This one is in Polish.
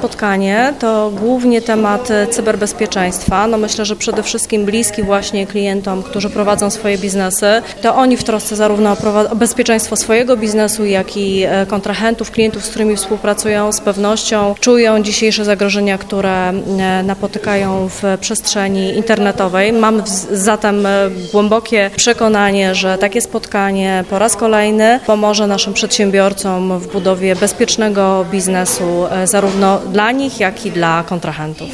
spotkanie to głównie temat cyberbezpieczeństwa. No myślę, że przede wszystkim bliski właśnie klientom, którzy prowadzą swoje biznesy, to oni w trosce zarówno o bezpieczeństwo swojego biznesu, jak i e, kontrahentów, klientów, z którymi współpracują, z pewnością czują dzisiejsze zagrożenia, które e, napotykają w przestrzeni internetowej. Mam zatem e, głębokie przekonanie, że takie spotkanie po raz kolejny pomoże naszym przedsiębiorcom w budowie bezpiecznego biznesu, zarówno dla nich, jak i dla kontrahentów.